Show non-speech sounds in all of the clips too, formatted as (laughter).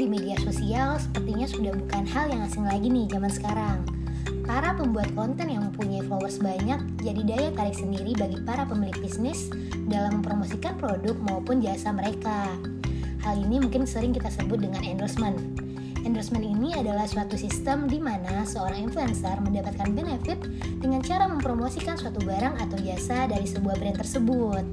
di media sosial sepertinya sudah bukan hal yang asing lagi nih zaman sekarang. Para pembuat konten yang mempunyai followers banyak jadi daya tarik sendiri bagi para pemilik bisnis dalam mempromosikan produk maupun jasa mereka. Hal ini mungkin sering kita sebut dengan endorsement. Endorsement ini adalah suatu sistem di mana seorang influencer mendapatkan benefit dengan cara mempromosikan suatu barang atau jasa dari sebuah brand tersebut.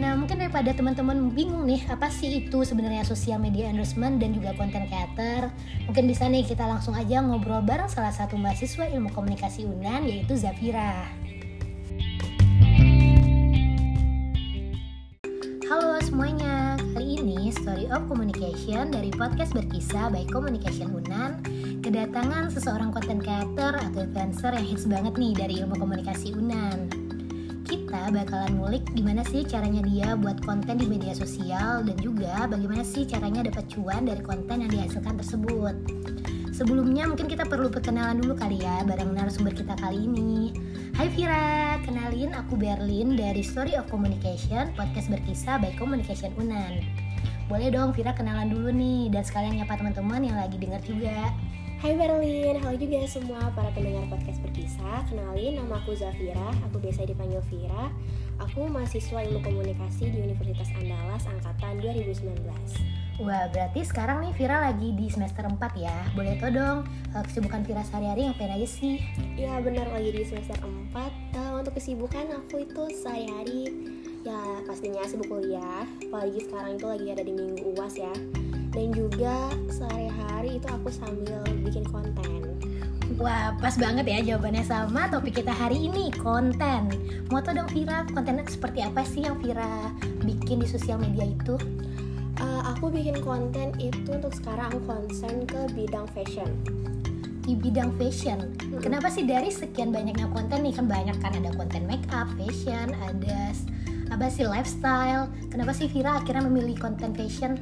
Nah, mungkin daripada teman-teman bingung nih, apa sih itu sebenarnya sosial media endorsement dan juga content creator? Mungkin bisa nih kita langsung aja ngobrol bareng salah satu mahasiswa ilmu komunikasi UNAN yaitu Zafira. Halo semuanya, kali ini Story of Communication dari podcast berkisah by Communication Unan kedatangan seseorang content creator atau influencer yang hits banget nih dari ilmu komunikasi Unan. Kita bakalan ngulik gimana sih caranya dia buat konten di media sosial dan juga bagaimana sih caranya dapat cuan dari konten yang dihasilkan tersebut. Sebelumnya mungkin kita perlu perkenalan dulu kali ya bareng narasumber kita kali ini. Hai Vira, kenalin aku Berlin dari Story of Communication, podcast berkisah by Communication Unan. Boleh dong Vira kenalan dulu nih dan sekalian nyapa teman-teman yang lagi dengar juga. Hai Berlin, halo juga semua para pendengar podcast berkisah. Kenalin, nama aku Zafira, aku biasa dipanggil Vira. Aku mahasiswa ilmu komunikasi di Universitas Andalas Angkatan 2019 Wah, berarti sekarang nih Vira lagi di semester 4 ya. Boleh tau dong eh, kesibukan Vira sehari-hari ngapain aja sih? Ya benar lagi di semester 4 uh, eh, Untuk kesibukan aku itu sehari-hari Ya pastinya sibuk kuliah Apalagi sekarang itu lagi ada di minggu uas ya Dan juga sehari-hari itu aku sambil bikin konten Wah, pas banget ya jawabannya sama topik kita hari ini, konten. Mau tau dong Vira, kontennya seperti apa sih yang Vira bikin di sosial media itu? uh, aku bikin konten itu untuk sekarang konsen ke bidang fashion di bidang fashion. Hmm. Kenapa sih dari sekian banyaknya konten nih kan banyak kan ada konten make up, fashion, ada apa sih lifestyle. Kenapa sih Vira akhirnya memilih konten fashion?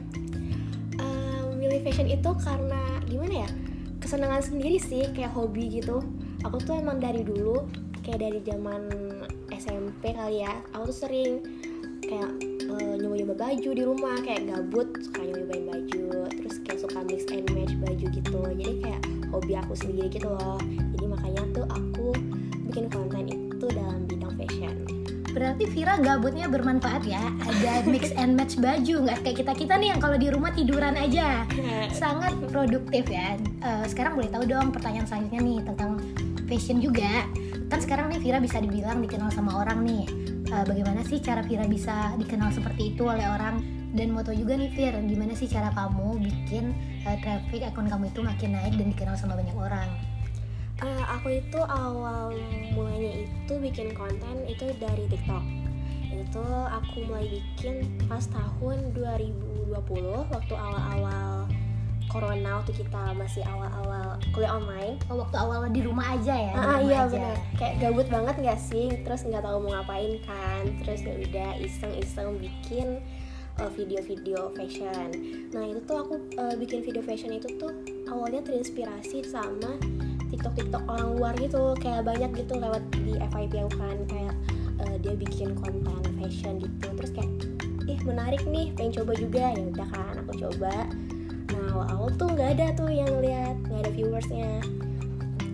Fashion itu karena gimana ya? Kesenangan sendiri sih kayak hobi gitu. Aku tuh emang dari dulu kayak dari zaman SMP kali ya. Aku tuh sering kayak uh, nyoba-nyoba baju di rumah kayak gabut suka nyobain baju terus kayak suka mix and match baju gitu jadi kayak hobi aku sendiri gitu loh jadi makanya tuh aku bikin konten Berarti Vira gabutnya bermanfaat ya. Ada (laughs) mix and match baju. Nggak kayak kita-kita nih yang kalau di rumah tiduran aja. (laughs) Sangat produktif ya. Uh, Sekarang boleh tahu dong pertanyaan selanjutnya nih Tentang fashion juga. Kan sekarang nih Vira bisa dibilang dikenal sama orang nih. Uh, bagaimana sih cara Vira bisa dikenal seperti itu oleh orang? Dan tau juga nih Vir gimana sih cara kamu bikin uh, traffic akun kamu itu makin naik dan dikenal sama banyak orang uh, aku itu awal mulainya itu bikin konten itu dari TikTok. Itu aku mulai bikin pas tahun 2020 waktu awal-awal corona waktu kita masih awal-awal kuliah online. Oh, waktu awal di rumah aja ya ah iya aja. benar kayak gabut banget gak sih? Terus nggak tahu mau ngapain kan? Terus ya udah iseng-iseng bikin uh, video-video fashion. Nah itu tuh aku uh, bikin video fashion itu tuh awalnya terinspirasi sama tiktok tiktok orang luar gitu kayak banyak gitu lewat di FYP aku kan kayak uh, dia bikin konten fashion gitu. Terus kayak ih menarik nih pengen coba juga. Ya udah kan aku coba. Nah awal-awal tuh nggak ada tuh yang lihat nggak ada viewersnya.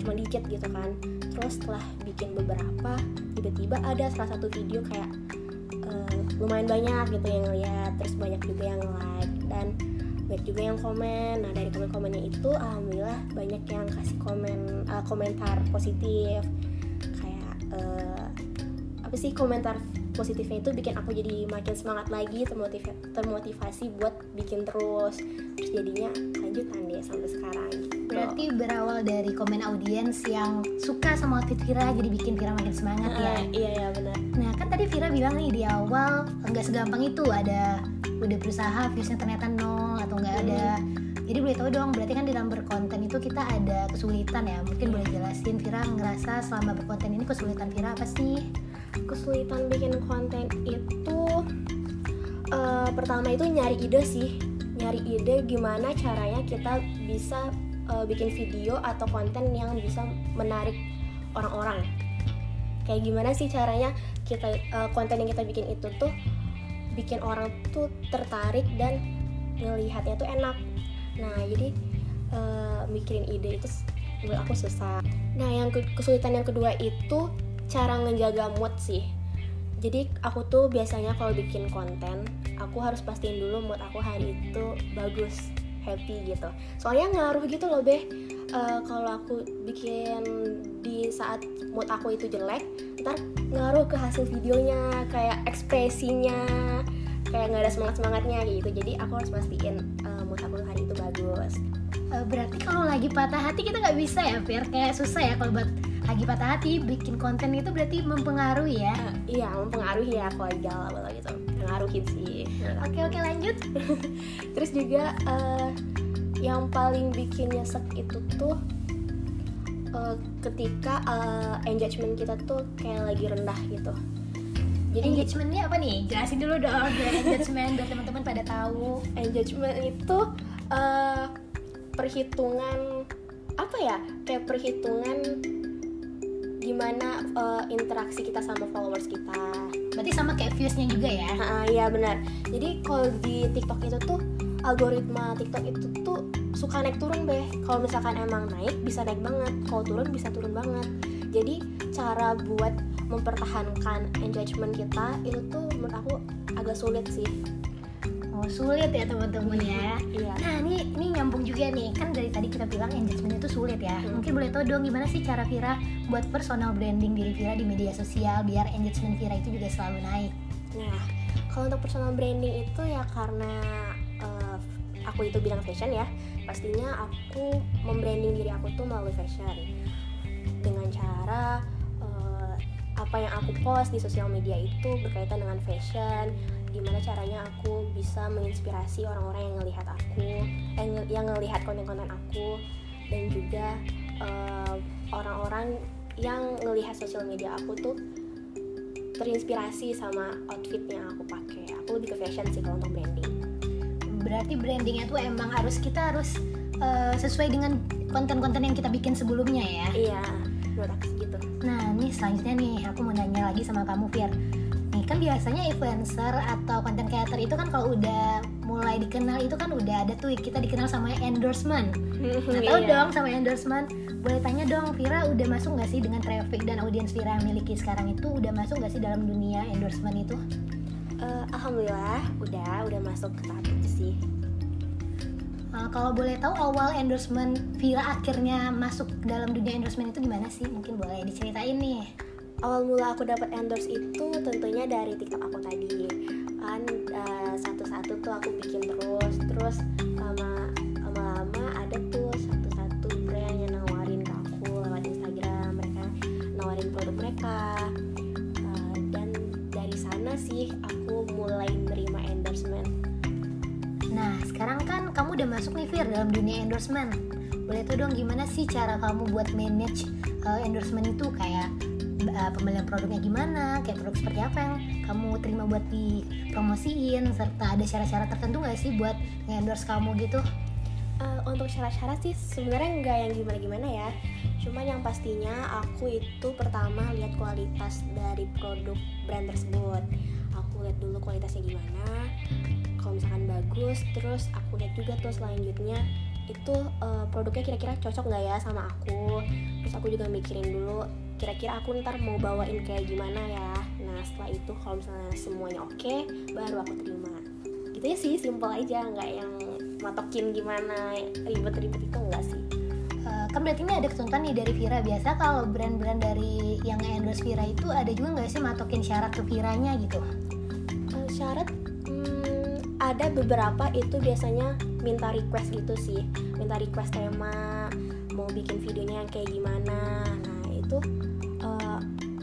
Cuma dikit gitu kan. Terus setelah bikin beberapa tiba-tiba ada salah satu video kayak uh, lumayan banyak gitu yang lihat. Terus banyak juga yang like. Dan banyak juga yang komen. Nah dari komen-komennya itu alhamdulillah banyak yang kasih komen uh, komentar positif. Kayak uh, apa sih komentar positifnya itu bikin aku jadi makin semangat lagi termotivasi, termotivasi buat bikin terus. Terus jadinya lanjutan deh sampai sekarang. Gitu. berarti berawal dari komen audiens yang suka sama outfit Vira jadi bikin Vira makin semangat uh, ya iya ya benar. Nah kan tadi Vira bilang nih di awal nggak segampang itu ada udah berusaha viewsnya ternyata nol atau nggak ada. Jadi boleh tahu dong, berarti kan di dalam berkonten itu kita ada kesulitan ya. Mungkin boleh jelasin Vira ngerasa selama berkonten ini kesulitan Vira apa sih? kesulitan bikin konten itu uh, pertama itu nyari ide sih nyari ide gimana caranya kita bisa uh, bikin video atau konten yang bisa menarik orang-orang kayak gimana sih caranya kita uh, konten yang kita bikin itu tuh bikin orang tuh tertarik dan ngelihatnya tuh enak. Nah jadi uh, mikirin ide itu menurut aku susah. Nah yang kesulitan yang kedua itu cara ngejaga mood sih. Jadi aku tuh biasanya kalau bikin konten aku harus pastiin dulu mood aku hari itu bagus happy gitu. Soalnya ngaruh gitu loh beh. Uh, kalau aku bikin di saat mood aku itu jelek ntar ngaruh ke hasil videonya kayak ekspresinya kayak nggak ada semangat semangatnya gitu. Jadi aku harus pastiin uh, mood aku hari itu bagus. Uh, berarti kalau lagi patah hati kita nggak bisa ya biar kayak susah ya kalau buat lagi patah hati bikin konten itu berarti mempengaruhi ya? Uh, iya mempengaruhi ya kalau lagi galau gitu. Pengaruhin sih. Oke oke lanjut. (laughs) Terus juga uh, yang paling bikin nyesek itu tuh uh, ketika uh, engagement kita tuh kayak lagi rendah gitu jadi engagementnya apa nih? Jelasin dulu dong biar engagement biar teman-teman pada tahu. Engagement itu uh, perhitungan apa ya? Kayak perhitungan gimana uh, interaksi kita sama followers kita. Berarti sama kayak viewsnya juga ya? Uh, iya benar. Jadi kalau di TikTok itu tuh algoritma TikTok itu tuh suka naik turun deh. Kalau misalkan emang naik bisa naik banget. Kalau turun bisa turun banget. Jadi cara buat mempertahankan engagement kita itu tuh menurut aku agak sulit sih Oh sulit ya teman-teman ya. Iya. Nah ini ini nyambung juga nih kan dari tadi kita bilang engagement itu sulit ya. Hmm. Mungkin boleh tahu dong gimana sih cara Vira buat personal branding diri Vira di media sosial biar engagement Vira itu juga selalu naik. Nah kalau untuk personal branding itu ya karena uh, aku itu bidang fashion ya, pastinya aku membranding diri aku tuh melalui fashion dengan cara apa yang aku post di sosial media itu berkaitan dengan fashion gimana caranya aku bisa menginspirasi orang-orang yang ngelihat aku yang, yang ngelihat konten-konten aku dan juga eh, orang-orang yang ngelihat sosial media aku tuh terinspirasi sama outfit yang aku pakai. Aku lebih ke fashion sih kalau untuk branding. Berarti brandingnya tuh emang harus kita harus uh, sesuai dengan konten-konten yang kita bikin sebelumnya ya? Iya menurut aku nah nih selanjutnya nih aku mau nanya lagi sama kamu Fir. Kan biasanya influencer atau content creator itu kan kalau udah mulai dikenal itu kan udah ada tuh kita dikenal sama endorsement. Nggak tahu iya. dong sama endorsement. Boleh tanya dong Vira udah masuk nggak sih dengan traffic dan audiens Vira yang miliki sekarang itu? Udah masuk nggak sih dalam dunia endorsement itu? Uh, alhamdulillah udah udah masuk ke tahap itu sih Uh, kalau boleh tahu awal endorsement Vira akhirnya masuk dalam dunia endorsement itu gimana sih? Mungkin boleh diceritain nih awal mula aku dapat endorse itu tentunya dari TikTok aku tadi kan uh, satu-satu tuh aku bikin terus terus dalam dunia endorsement. Boleh tuh dong gimana sih cara kamu buat manage uh, endorsement itu? Kayak uh, pembelian produknya gimana? Kayak produk seperti apa yang kamu terima buat dipromosiin? Serta ada syarat-syarat tertentu nggak sih buat nge-endorse kamu gitu? Uh, untuk syarat-syarat sih sebenarnya nggak yang gimana-gimana ya. Cuman yang pastinya aku itu pertama lihat kualitas dari produk brand tersebut. Aku lihat dulu kualitasnya gimana kalau misalkan bagus terus aku lihat juga tuh selanjutnya itu uh, produknya kira-kira cocok nggak ya sama aku? Terus aku juga mikirin dulu kira-kira aku ntar mau bawain kayak gimana ya? Nah setelah itu kalau misalnya semuanya oke okay, baru aku terima. Gitu ya sih simple aja nggak yang matokin gimana ribet-ribet itu enggak sih. Uh, kan berarti ini ada ketentuan nih dari Vira. Biasa kalau brand-brand dari yang endorse Vira itu ada juga nggak sih matokin syarat ke Viranya gitu? Uh, syarat ada beberapa itu biasanya minta request gitu sih. Minta request tema mau bikin videonya yang kayak gimana. Nah itu uh,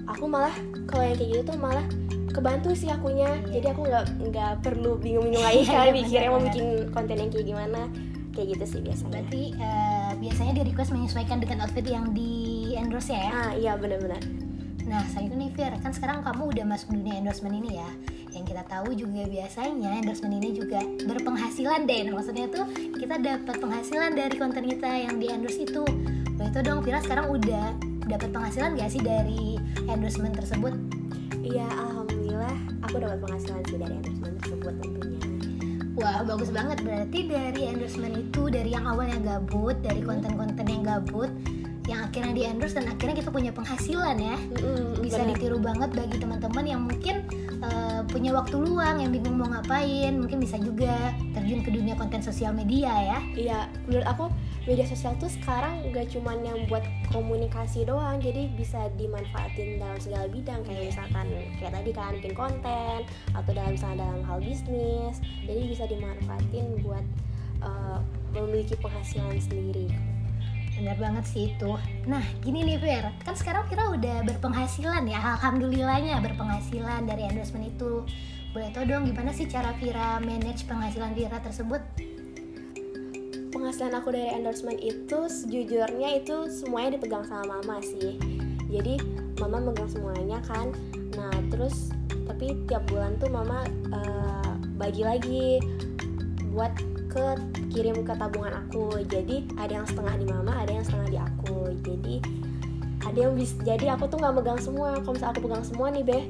aku malah kalau yang kayak gitu tuh malah kebantu sih akunya. Jadi aku nggak nggak perlu bingung-bingung lagi kan (laughs) mikirnya mau bikin konten yang kayak gimana. Kayak gitu sih biasanya. Berarti uh, biasanya di request menyesuaikan dengan outfit yang di endorse ya? Ah iya benar-benar. Nah saya itu nih Fir kan sekarang kamu udah masuk dunia endorsement ini ya yang kita tahu juga biasanya endorsement ini juga berpenghasilan deh nah, maksudnya tuh kita dapat penghasilan dari konten kita yang di endorse itu Nah itu dong Vira sekarang udah dapat penghasilan gak sih dari endorsement tersebut? Iya, alhamdulillah aku dapat penghasilan sih dari endorsement tersebut tentunya. Wah bagus banget berarti dari endorsement itu dari yang awalnya gabut dari konten-konten yang gabut yang akhirnya di endorse dan akhirnya kita punya penghasilan ya Mm-mm, bisa bener. ditiru banget bagi teman-teman yang mungkin uh, punya waktu luang yang bingung mau ngapain mungkin bisa juga terjun ke dunia konten sosial media ya Iya, menurut aku media sosial tuh sekarang gak cuman yang buat komunikasi doang, jadi bisa dimanfaatin dalam segala bidang kayak misalkan kayak tadi kan bikin konten atau dalam misalnya dalam hal bisnis, jadi bisa dimanfaatin buat uh, memiliki penghasilan sendiri. Benar banget sih itu. Nah gini nih Fir kan sekarang Vira udah berpenghasilan ya. Alhamdulillahnya berpenghasilan dari endorsement itu. Boleh tau dong gimana sih cara Vira manage penghasilan Vira tersebut? Penghasilan aku dari endorsement itu sejujurnya itu semuanya dipegang sama mama sih. Jadi mama megang semuanya kan. Nah terus tapi tiap bulan tuh mama eh, bagi lagi buat ke kirim ke tabungan aku. Jadi ada yang setengah di mama, ada yang setengah di aku. Jadi ada yang bisa. Jadi aku tuh nggak megang semua. Kalau misalnya aku pegang semua nih beh,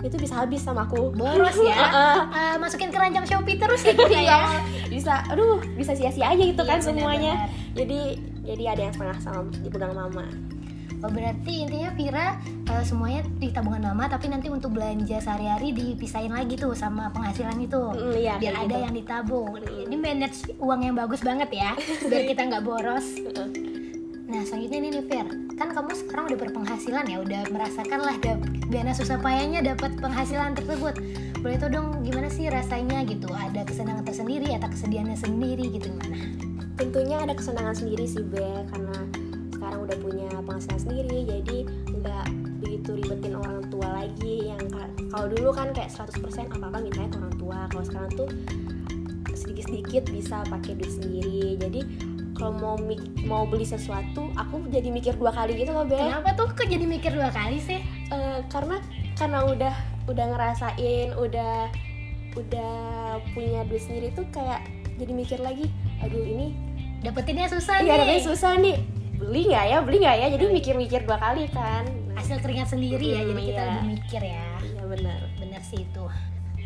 itu bisa habis sama aku. boros ya (laughs) Heeh. Uh, masukin keranjang Shopee terus ya kita ya bisa aduh bisa sia-sia aja gitu Iya, kan semuanya benar-benar. jadi jadi ada yang setengah sama dipegang mama berarti intinya Vira uh, semuanya di tabungan mama tapi nanti untuk belanja sehari-hari dipisahin lagi tuh sama penghasilan itu. Mm, iya, biar ada gitu. yang ditabung. Ini manage uang yang bagus banget ya biar kita nggak boros. Nah selanjutnya nih nih Fir. Kan kamu sekarang udah berpenghasilan ya udah merasakan lah dana susah payahnya dapat penghasilan tersebut. Boleh tau dong gimana sih rasanya gitu? Ada kesenangan tersendiri atau kesedihannya sendiri gitu gimana? Tentunya ada kesenangan sendiri sih be karena begitu ribetin orang tua lagi yang ka- kalau dulu kan kayak 100% apa apa mintanya ke orang tua. Kalau sekarang tuh sedikit-sedikit bisa pakai duit sendiri. Jadi kalau mau mau beli sesuatu aku jadi mikir dua kali gitu loh be. Kenapa tuh kok jadi mikir dua kali sih? Eh, karena karena udah udah ngerasain udah udah punya duit sendiri tuh kayak jadi mikir lagi aduh ini dapetinnya susah iya nih. susah nih beli nggak ya? Beli nggak ya? Jadi mikir-mikir dua kali kan. Nah, hasil keringat sendiri ya jadi kita iya. lebih mikir ya. Iya benar. Bener sih itu.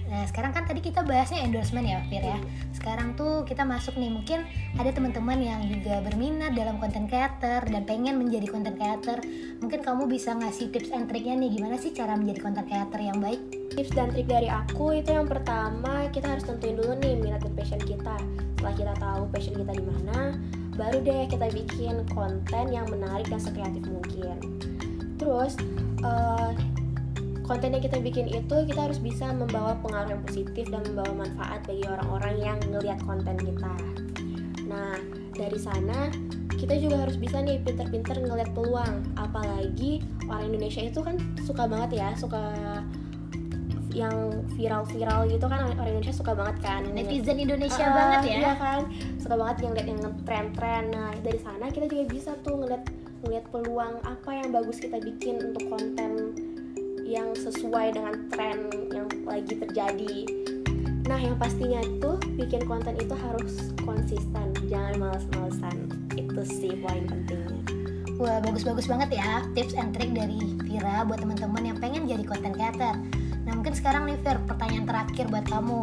Nah sekarang kan tadi kita bahasnya endorsement ya Fir ya. Sekarang tuh kita masuk nih mungkin ada teman-teman yang juga berminat dalam konten creator dan pengen menjadi konten creator. Mungkin kamu bisa ngasih tips and triknya nih gimana sih cara menjadi konten creator yang baik? Tips dan trik dari aku itu yang pertama kita harus tentuin dulu nih minat dan passion kita. Setelah kita tahu passion kita di mana baru deh kita bikin konten yang menarik dan sekreatif mungkin. Terus eh, konten yang kita bikin itu kita harus bisa membawa pengaruh yang positif dan membawa manfaat bagi orang-orang yang ngelihat konten kita. Nah dari sana kita juga harus bisa nih pinter-pinter ngelihat peluang. Apalagi orang Indonesia itu kan suka banget ya suka yang viral-viral gitu kan orang Indonesia suka banget kan netizen Indonesia Ah, banget ya. iya kan suka banget yang lihat yang tren-tren nah dari sana kita juga bisa tuh ngeliat ngeliat peluang apa yang bagus kita bikin untuk konten yang sesuai dengan tren yang lagi terjadi. Nah yang pastinya tuh bikin konten itu harus konsisten. Jangan males-malesan. Itu sih poin pentingnya. Wah bagus-bagus banget ya tips and trick dari Vira buat teman-teman yang pengen jadi content creator. Nah mungkin sekarang nih Vir pertanyaan terakhir buat kamu.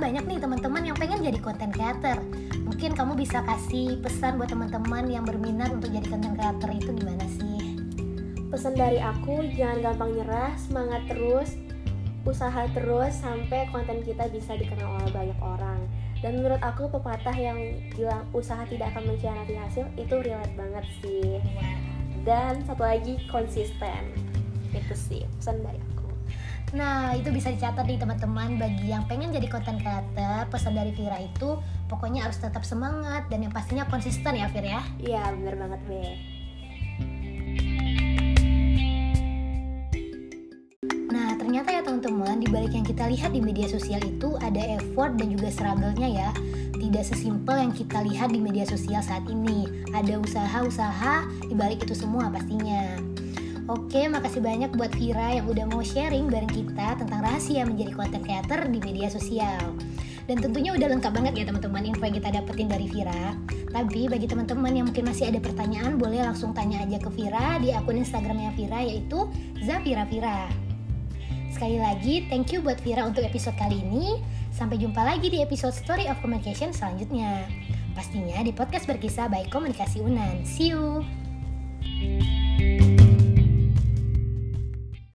Kan banyak nih teman-teman yang pengen jadi content creator. Mungkin kamu bisa kasih pesan buat teman-teman yang berminat untuk jadi content creator itu gimana sih? pesan dari aku jangan gampang nyerah semangat terus usaha terus sampai konten kita bisa dikenal oleh banyak orang. Dan menurut aku pepatah yang bilang usaha tidak akan mengkhianati hasil itu relate banget sih. Dan satu lagi konsisten. Itu sih pesan dari aku Nah itu bisa dicatat nih teman-teman bagi yang pengen jadi content creator pesan dari Vira itu pokoknya harus tetap semangat dan yang pastinya konsisten ya Vir ya. iya bener banget be Nah, ternyata ya teman-teman, di balik yang kita lihat di media sosial itu ada effort dan juga struggle-nya ya. Tidak sesimpel yang kita lihat di media sosial saat ini. Ada usaha-usaha di balik itu semua pastinya. Oke, makasih banyak buat Vira yang udah mau sharing bareng kita tentang rahasia menjadi content creator di media sosial. Dan tentunya udah lengkap banget ya teman-teman info yang kita dapetin dari Vira. Tapi bagi teman-teman yang mungkin masih ada pertanyaan, boleh langsung tanya aja ke Vira di akun Instagramnya Vira yaitu Zafira Vira. Sekali lagi, thank you buat Vira untuk episode kali ini. Sampai jumpa lagi di episode Story of Communication selanjutnya. Pastinya di podcast berkisah baik komunikasi Unan. See you!